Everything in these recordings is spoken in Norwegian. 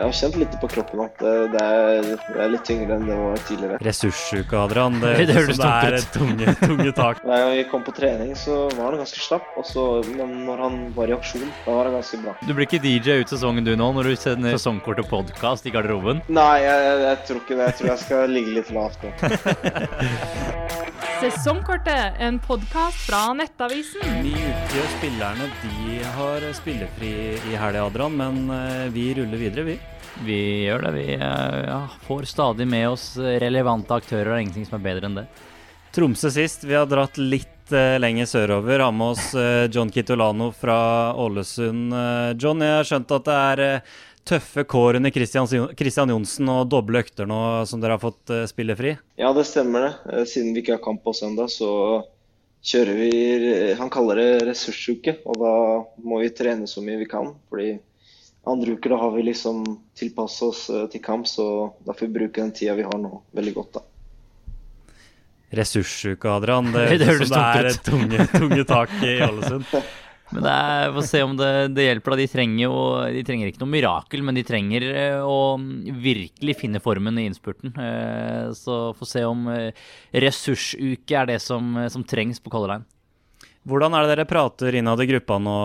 Jeg har kjent litt på kroppen at det, det, er, det er, litt tyngre enn det var tidligere. Ressurssjuke, Adrian. Det, det høres det er tunge, tunge tak. da jeg vi kom på trening, så var han ganske slapp. Også, men når han var i aksjon, da var det ganske bra. Du blir ikke DJ ut sesongen du nå, når du sender sesongkort og podkast i garderoben? Nei, jeg, jeg, jeg, tror ikke det. Jeg tror jeg skal ligge litt lavt nå. Sesongkortet, en podkast fra Nettavisen. De utgjør spillerne de har spillefri i helga, Adrian, men eh, vi ruller videre, vi. Vi gjør det. Vi eh, ja, får stadig med oss relevante aktører. Det er ingenting som er bedre enn det. Tromsø sist. Vi har dratt litt uh, lenger sørover. Har med oss uh, John Kitolano fra Ålesund. Uh, John, jeg har skjønt at det er tøffe kår under Christian Johnsen og doble økter nå som dere har fått spille fri? Ja, det stemmer det. Siden vi ikke har kamp på søndag, så kjører vi Han kaller det ressursuke. Og da må vi trene så mye vi kan. fordi andre uker da har vi liksom tilpassa oss eh, til kamp, så da får vi bruke den tida vi har nå, veldig godt. da. Ressursuke, Adrian. Det, det, det, det er tunge, tunge tak i Ålesund. Men det er, får se om det, det, hjelper. da. De trenger, jo, de trenger ikke noe mirakel, men de trenger eh, å virkelig finne formen i innspurten. Eh, så få se om ressursuke er det som, som trengs på Color Line. Hvordan er det dere prater innad i gruppa nå,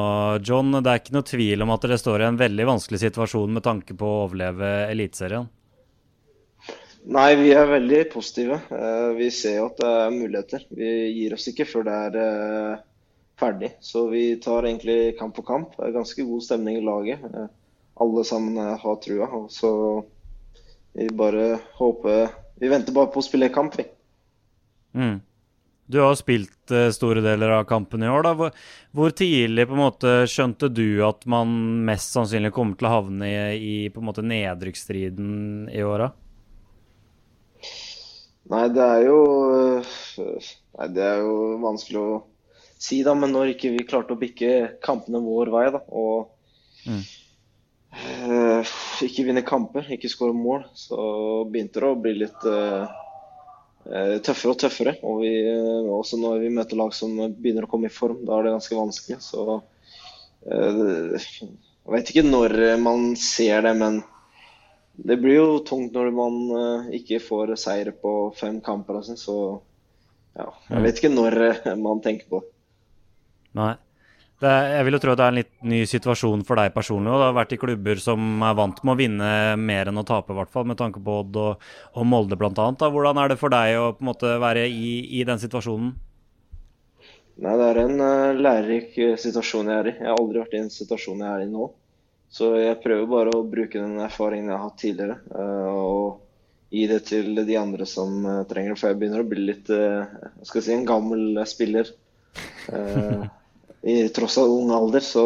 John? Det er ikke noe tvil om at dere står i en veldig vanskelig situasjon med tanke på å overleve Eliteserien? Nei, vi er veldig positive. Eh, vi ser jo at det er muligheter. Vi gir oss ikke før det er eh, ferdig. Så vi tar egentlig kamp for kamp. Det er ganske god stemning i laget. Eh, alle sammen har trua. Og så vi bare håper Vi venter bare på å spille kamp, vi. Mm. Du har spilt uh, store deler av kampen i år. da. Hvor, hvor, tidlig måte skjønte du at man mest sannsynlig kommer til å havne i, i måte nedrykksstriden i åra? Nei, det er jo Nei, det er jo vanskelig å si, da. Men når ikke vi klarte å bikke kampene vår vei, da, og mm. uh, ikke vinne kamper, ikke skåre mål, så begynte det å bli litt uh, tøffere og tøffere. Og vi, også når vi møter lag som begynner å komme i form, da er det ganske vanskelig. Så jeg vet ikke når man ser det, men det blir jo tungt når man ikke får seier på fem kamper. Altså. Så ja, jeg vet ikke når man tenker på det. Nei. Er, jeg vil jo tro at det er en litt ny situasjon for deg personlig. og Du har vært i klubber som er vant med å vinne mer enn å tape, i hvert fall, med tanke på Odd og, og Molde bl.a. Hvordan er det for deg å på en måte være i, i den situasjonen? Nei, Det er en uh, lærerik uh, situasjon jeg er i. Jeg har aldri vært i en situasjon jeg er i nå. Så jeg prøver bare å bruke den erfaringen jeg har hatt tidligere, uh, og gi det til de andre som trenger det. For jeg begynner å bli litt uh, skal jeg si, en gammel spiller. I tross av ung alder. Så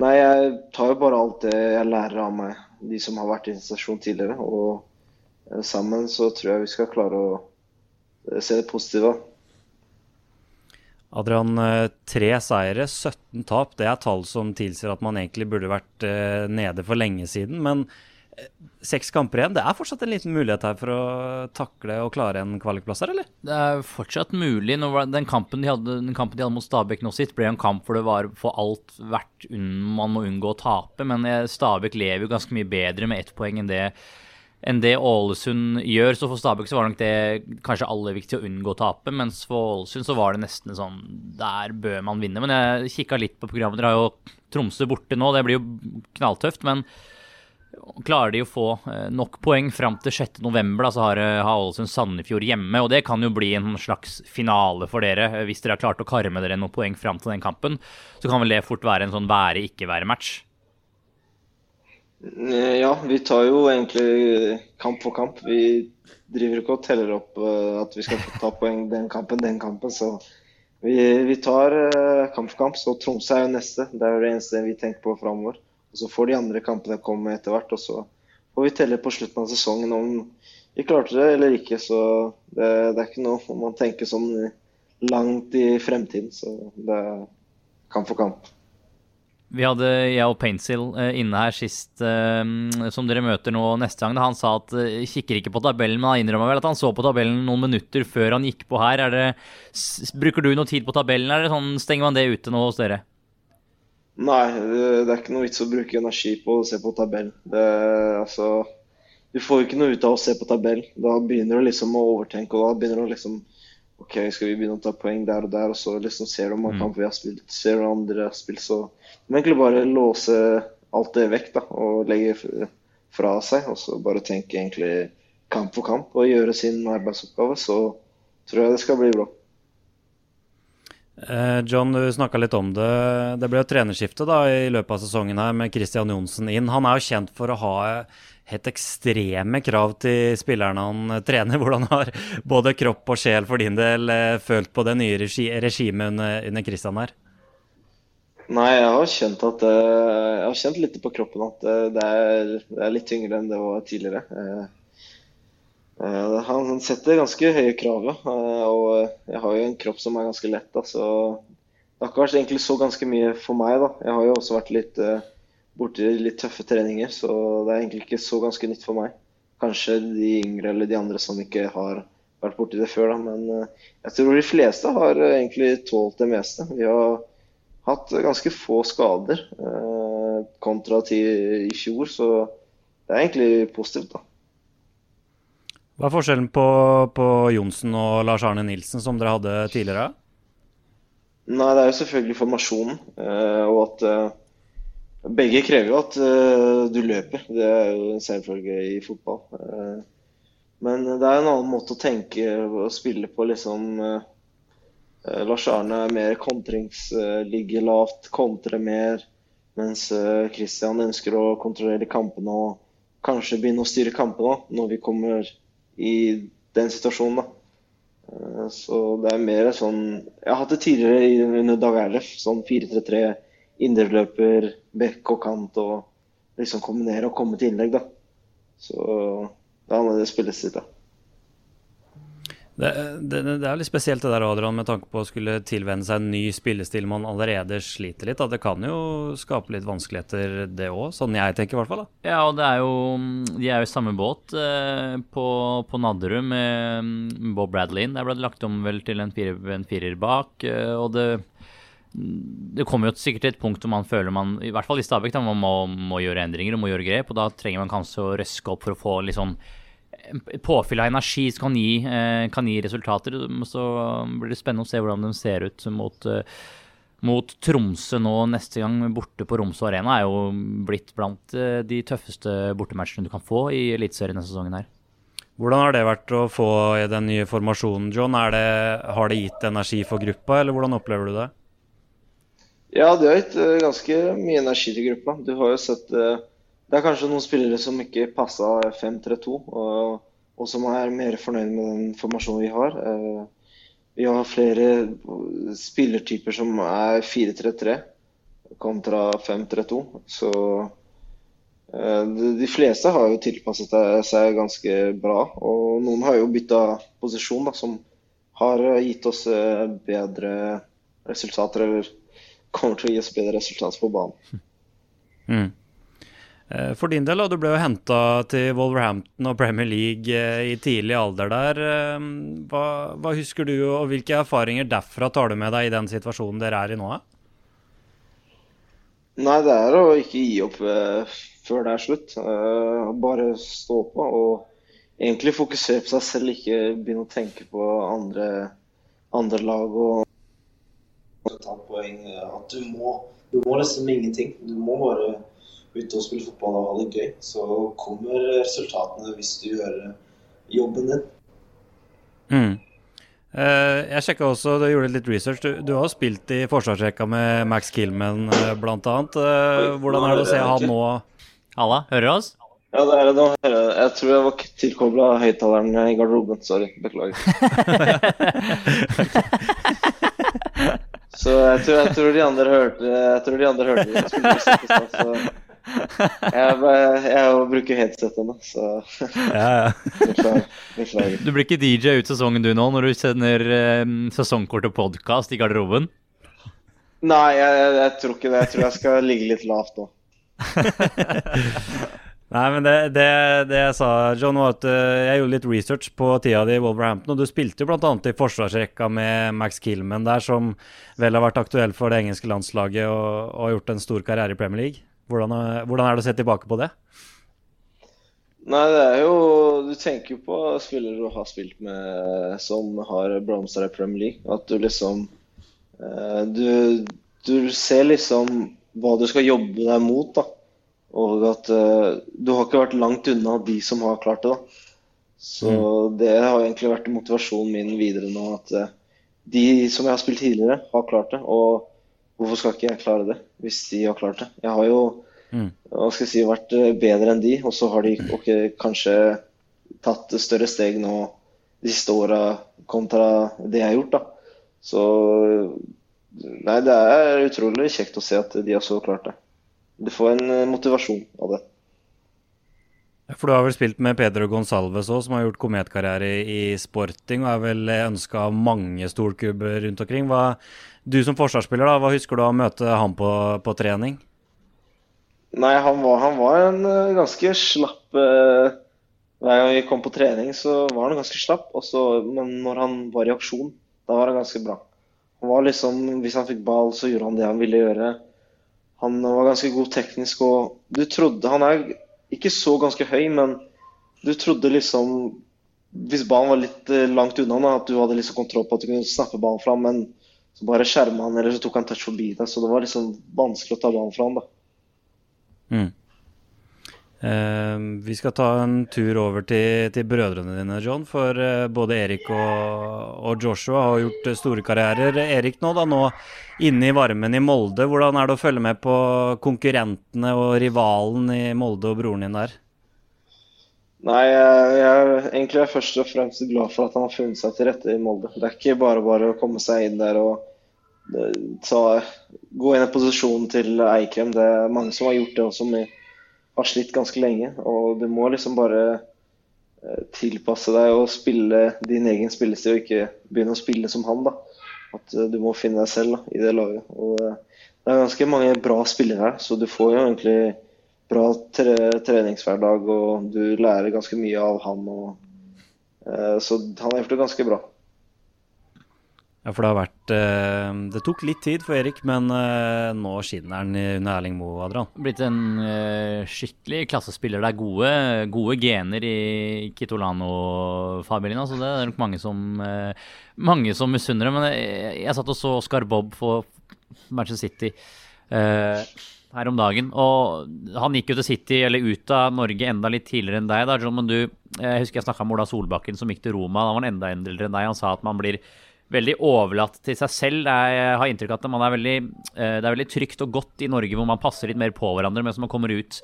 nei, jeg tar jo bare alt det jeg lærer av meg, de som har vært i institusjon tidligere. Og eh, sammen så tror jeg vi skal klare å eh, se det positive. Adrian, eh, tre seire, 17 tap. Det er tall som tilsier at man egentlig burde vært nede for lenge siden. Men seks kamper igjen. Det er fortsatt en liten mulighet her for å takle og klare en kvalikplass her, eller? Det er fortsatt mulig. Den kampen, de hadde, kampen de hadde mot Stabæk nå sitt, ble en kamp hvor det var for alt verdt man må unngå å tape. Men eh, Stabæk lever jo ganske mye bedre med ett poeng enn det, enn det Ålesund gjør. Så for Stabæk så var det nok det kanskje aller viktig å unngå å tape. Mens for Ålesund så var det nesten sånn Der bør man vinne. Men jeg kikka litt på programmet. Dere har jo Tromsø borte nå. Det blir jo knalltøft. men Klarer de å få eh, nok poeng fram til 6.11, så har Ålesund Sandefjord hjemme. og Det kan jo bli en slags finale for dere. Eh, hvis dere har klart å karme dere noen poeng fram til den kampen, så kan vel det fort være en sånn være-ikke-være-match? Eh, ja, vi tar jo egentlig kamp for kamp. Vi driver ikke og teller opp at vi skal ta poeng den kampen, den kampen. Så vi, vi tar kamp for kamp. Så Tromsø er jo neste. Det er jo det eneste vi tenker på framover. Og Så får de andre kampene komme etter hvert. og Så får vi telle på slutten av sesongen om vi klarte det eller ikke. Så det, det er ikke noe om man tenker sånn langt i fremtiden. Så det er kamp for kamp. Vi hadde jeg og Paintsill eh, inne her sist, eh, som dere møter nå neste gang. Han sa at uh, kikker ikke på tabellen, men han innrømmer vel at han så på tabellen noen minutter før han gikk på her. Det, bruker du noe tid på tabellen, eller sånn, stenger man det ute nå hos dere? Nei, det er ikke noe vits å bruke energi på å se på tabell. Det, altså, du får jo ikke noe ut av å se på tabell. Da begynner du liksom å overtenke, og da begynner du liksom OK, skal vi begynne å ta poeng der og der, og så liksom ser du om mm. kamp vi har spilt, ser du andre har spilt, så du må egentlig bare låse alt det vekk da, og legge fra seg, og så bare tenke egentlig kamp for kamp og gjøre sin arbeidsoppgave, så tror jeg det skal bli bra. Eh, John, du snakka litt om det. Det ble jo trenerskifte da, i løpet av sesongen her med Christian Johnsen inn. Han er jo kjent for å ha helt ekstreme krav til spillerne han trener. Hvordan har både kropp og sjel for din del eh, følt på det nye regi regimet under, under Christian her? Nei, jeg har kjent at eh, Jeg har kjent litt på kroppen at det er, det er litt tyngre enn det var tidligere. Han setter ganske høye krav, og jeg har jo en kropp som er ganske lett. Da, så det har ikke vært egentlig så ganske mye for meg. da. Jeg har jo også vært litt borti litt tøffe treninger, så det er egentlig ikke så ganske nytt for meg. Kanskje de yngre eller de andre som ikke har vært borti det før, da. Men eh, jeg tror de fleste har eh, egentlig tålt det meste. Vi har hatt ganske få skader eh, kontra til i fjor, så det er egentlig positivt, da. Hva er forskjellen på, på Johnsen og Lars Arne Nilsen som dere hadde tidligere? Nei, Det er jo selvfølgelig formasjonen. Eh, og at eh, begge krever jo at uh, du løper. Det er jo en selvfølge i fotball. Men det er en annen måte å tenke og spille på, liksom. Lars Arne er mer kontrings, ligger lavt, kontrer mer. Mens Christian ønsker å kontrollere kampene og kanskje begynne å styre kampene når vi kommer i den situasjonen. da. Så det er mer sånn Jeg har hatt det tidligere under Dag Erlef, sånn 4-3-3 indreløper, bekk og kant og liksom kombinere og komme til innlegg, da. Så det spilles litt, da. Det, det, det, er litt spesielt det der, Adrian, med tanke på å skulle tilvenne seg en ny spillestil man allerede sliter litt. Da. Det kan jo skape litt vanskeligheter, det òg. Sånn jeg tenker i hvert fall. Da. Ja, og det er jo, de er jo i samme båt eh, på, på Nadderud med Bob Bradley. Der ble det lagt om vel til en firer, en firer bak. Eh, og det det kommer jo sikkert til et punkt hvor man føler man, i hvert fall i Stabæk, man må, må, gjøre endringer og må gjøre grep. Og da trenger man kanskje å røske opp for å få litt sånn påfyll av energi som kan gi, eh, kan gi, resultater. Så blir det spennende å se hvordan de ser ut mot, eh, mot Tromsø nå neste gang. Borte på Romsø Arena er jo blitt blant eh, de tøffeste bortematchene du kan få i Eliteserien denne sesongen her. Hvordan har det vært å få i den nye formasjonen, John? Det, har det gitt energi for gruppa, eller hvordan opplever du det? Ja, det har gitt ganske mye energi til gruppa. Du har jo sett uh, Det er kanskje noen spillere som ikke passa 5-3-2, og, og, som er mer fornøyd med den formasjonen vi har. Uh, vi har flere spillertyper som er 4-3-3 kontra 5-3-2. Så de fleste har jo tilpasset seg ganske bra. Og noen har jo bytta posisjon, da, som har gitt oss bedre resultater. eller kommer til å gi oss bedre resultater på banen. Mm. Eh, for din del, du ble jo henta til Wolverhampton og Premier League eh, i tidlig alder der. Eh, hva, hva, husker du, og hvilke erfaringer derfra tar du med deg i den situasjonen dere er i nå? Nei, det er å ikke gi opp før det er slutt. bare stå på og egentlig fokusere på seg selv, ikke begynne å tenke på andre, andre lag. og ta poeng. At du må, du må liksom ingenting. Du må bare ut og spille fotball og ha det gøy. Så kommer resultatene hvis du gjør jobben din. Mm. Uh, jeg sjekka også, du gjorde litt research. Du, du har spilt i forsvarsrekka med Max Killman uh, bl.a. Uh, hvordan er det å se han nå Halla, hører du oss? Ja, det er det nå. Jeg tror jeg var tilkobla høyttaleren i garderoben. Sorry. Beklager. Så jeg tror, jeg tror, de andre hørte Jeg tror de andre hørte det. Jeg, jeg bruker headset ennå, så ja, ja. Du blir ikke DJ ut sesongen du nå, når du sender um, sesongkort og podkast i garderoben? Nei, jeg, jeg, tror ikke det. Jeg tror jeg skal ligge litt lavt nå. Nei, men det, det, det, jeg sa, John, var at eh, jeg gjorde litt research på tida di i Wolverhampton. Og du spilte jo bl.a. i forsvarsrekka med Max Killman der, som vel har vært aktuell for det engelske landslaget og, og har gjort en stor karriere i Premier League. Hvordan, hvordan er det å se tilbake på det? Nei, det er jo Du tenker jo på spillere du har spilt med som har blomstra i Premier League. At du liksom eh, du, du ser liksom hva du skal jobbe deg mot. da og at uh, du har ikke vært langt unna de som har klart det. da. Så mm. det har egentlig vært motivasjonen min videre nå. At de som jeg har spilt tidligere, har klart det. Og hvorfor skal ikke jeg klare det, hvis de har klart det? Jeg har jo mm. hva skal jeg si, vært eh, bedre enn de, og så har de okay, kanskje tatt større steg nå de siste åra kontra det jeg har gjort. da. Så nei, det er utrolig kjekt å se at de har så klart det du får en eh, motivasjon av det. For du har vel spilt med Pedro Gonsalves òg, som har gjort kometkarriere i sporting og er vel ønska av mange storklubber rundt omkring. Hva, du som forsvarsspiller, da, hva husker du av å møte han på, på trening? Nei, han var, han var en uh, ganske slapp uh, Hver gang vi kom på trening, så var han ganske slapp. Også, men når han var i aksjon, da var han ganske bra. Han var liksom, Hvis han fikk ball, så gjorde han det han ville gjøre. Han var ganske god teknisk, og du trodde Han er ikke så ganske høy, men du trodde liksom Hvis ballen var litt eh, langt unna, da, at du hadde liksom kontroll på at du kunne snappe ballen fram, men så bare skjerma han, eller så tok han touch forbi deg. Så det var liksom vanskelig å ta ballen fram, da. Mm. Uh, vi skal ta en tur over til, til brødrene dine, John. For uh, både Erik og, og, Joshua har gjort store karrierer. Erik nå, da, nå inne i varmen i Molde. Hvordan er det å følge med på konkurrentene og rivalen i Molde og broren din der? Nei, jeg, jeg egentlig er først og fremst glad for at han har funnet seg til rette i Molde. Det er ikke bare bare å komme seg inn der og eh, ta, gå inn i posisjonen til Eikrem. Det er mange som har gjort det også. med har slitt ganske lenge. Og du må liksom bare eh, tilpasse deg og spille din egen spillestil, og ikke begynne å spille som han. da. At eh, du må finne deg selv da, i det laget. Og eh, Det er ganske mange bra spillere her, så du får jo egentlig bra tre treningshverdag, og du lærer ganske mye av han. Og, så han har gjort det ganske bra. Ja, for det har vært eh, Det tok litt tid for Erik, men eh, nå skinner han under Erling Moe, Adrian. Blitt en eh, skikkelig klassespiller. Det er gode, gode gener i Kitolano-familien. Altså det er nok mange som, eh, mange som misunner det. Men jeg, jeg, satt og så Oscar Bob for Manchester City eh, her om dagen. Og han gikk jo til City, eller ut av Norge, enda litt tidligere enn deg. da, John, men du, Jeg husker jeg snakka med Ola Solbakken som gikk til Roma. Da var han enda eldre enn deg. Han sa at man blir veldig overlatt til seg selv. Jeg har inntrykk av at man er veldig, eh, det er veldig trygt og godt i Norge, hvor man passer litt mer på hverandre. Mens man kommer ut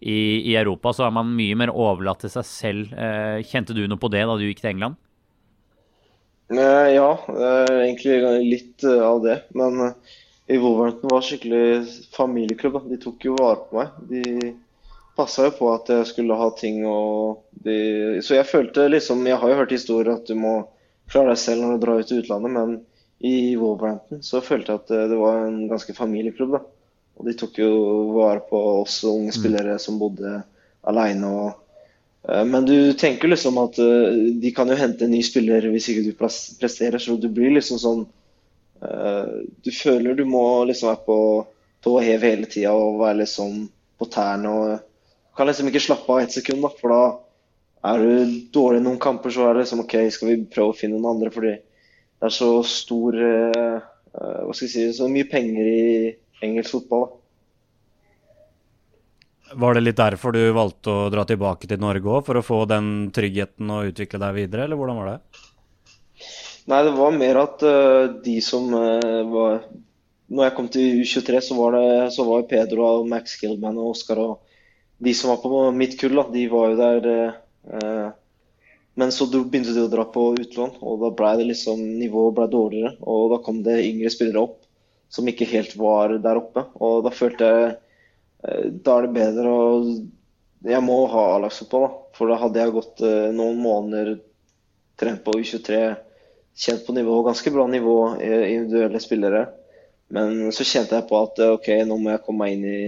i, i, Europa, så er man mye mer overlatt til seg selv. Eh, kjente du noe på det da du gikk til England? Eh, ja, egentlig litt av det. Men i Wolverhampton var skikkelig familieklubb. De tok jo vare på meg. De passa jo på at jeg skulle ha ting og de, Så jeg følte liksom Jeg har jo hørt historier at du må klare deg selv når du drar ut til utlandet, men i Wolverhampton så følte jeg at eh, det var en ganske familieklubb. da. Og de tok jo vare på oss unge mm. spillere som bodde aleine. og men du tenker liksom at uh, de kan jo hente en ny spiller hvis ikke du presterer, så du blir liksom sånn Du føler du må liksom være på tå hev hele tida og være liksom på tærne og kan liksom ikke slappe av ett sekund, da, for da er du dårlig i noen kamper, så er det liksom OK, skal vi prøve å finne noen andre? Fordi det er så stor uh, Hva skal jeg si Så mye penger i engelsk fotball. Var det litt derfor du valgte å dra tilbake til Norge òg, for å få den tryggheten og utvikle deg videre, eller hvordan var det? Nei, det var mer at uh, de som uh, var Når jeg kom til U23, så var det så var Pedro og Max Gilman og Oscar og de som var på mitt kull, da, de var jo der men så begynte de å dra på utlån, og da ble det liksom nivået ble dårligere. Og da kom det yngre spillere opp som ikke helt var der oppe. Og da følte jeg eh, da er det bedre å Jeg må ha A-lagsfotball, da. For da hadde jeg gått eh, noen måneder trent på U23, kjent på nivå, ganske bra nivå individuelle spillere. Men så kjente jeg på at OK, nå må jeg komme meg inn i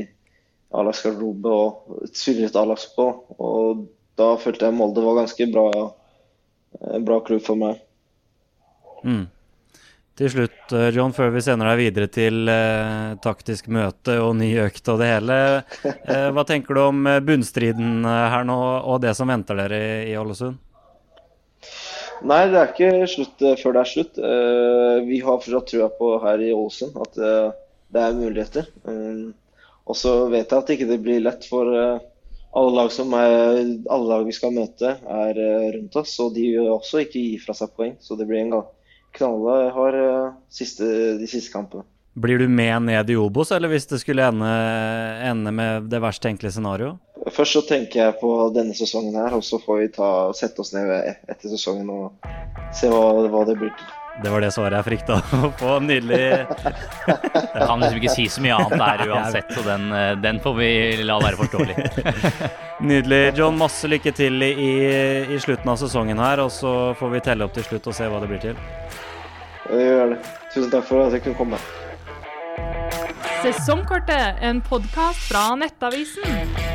A-lagsgarderobe og spille litt A-lagsfotball. Og da følte jeg Molde var ganske bra, bra klubb for meg. Mm. Til slutt, John, før vi sender deg videre til eh, taktisk møte og ny økt og det hele. Eh, hva tenker du om bunnstriden her nå og det som venter dere i, i Ålesund? Nei, det er ikke slutt før det er slutt. Eh, vi har fortsatt trua på her i Ålesund at det er muligheter. Og så vet jeg at det ikke blir lett for alle lag, som er, alle lag vi skal møte, er rundt oss. Og de vil også ikke gi fra seg poeng. Så det blir en knallhard siste, de siste kampene. Blir du med ned i Obos, eller hvis det skulle ende, ende med det verst tenkelige scenarioet? Først så tenker jeg på denne sesongen her, og så får vi ta, sette oss ned etter sesongen og se hva, hva det blir til. Det var det svaret jeg frykta å få. Nydelig. Jeg kan liksom ikke si så mye annet der uansett, så den, den får vi la være forståelig. Nydelig. John, masse lykke til i, i, slutten av sesongen her, og så får vi telle opp til slutt og se hva det blir til. Det gjør det. Tusen takk for at jeg kunne komme. Sesongkortet, en podkast fra Nettavisen.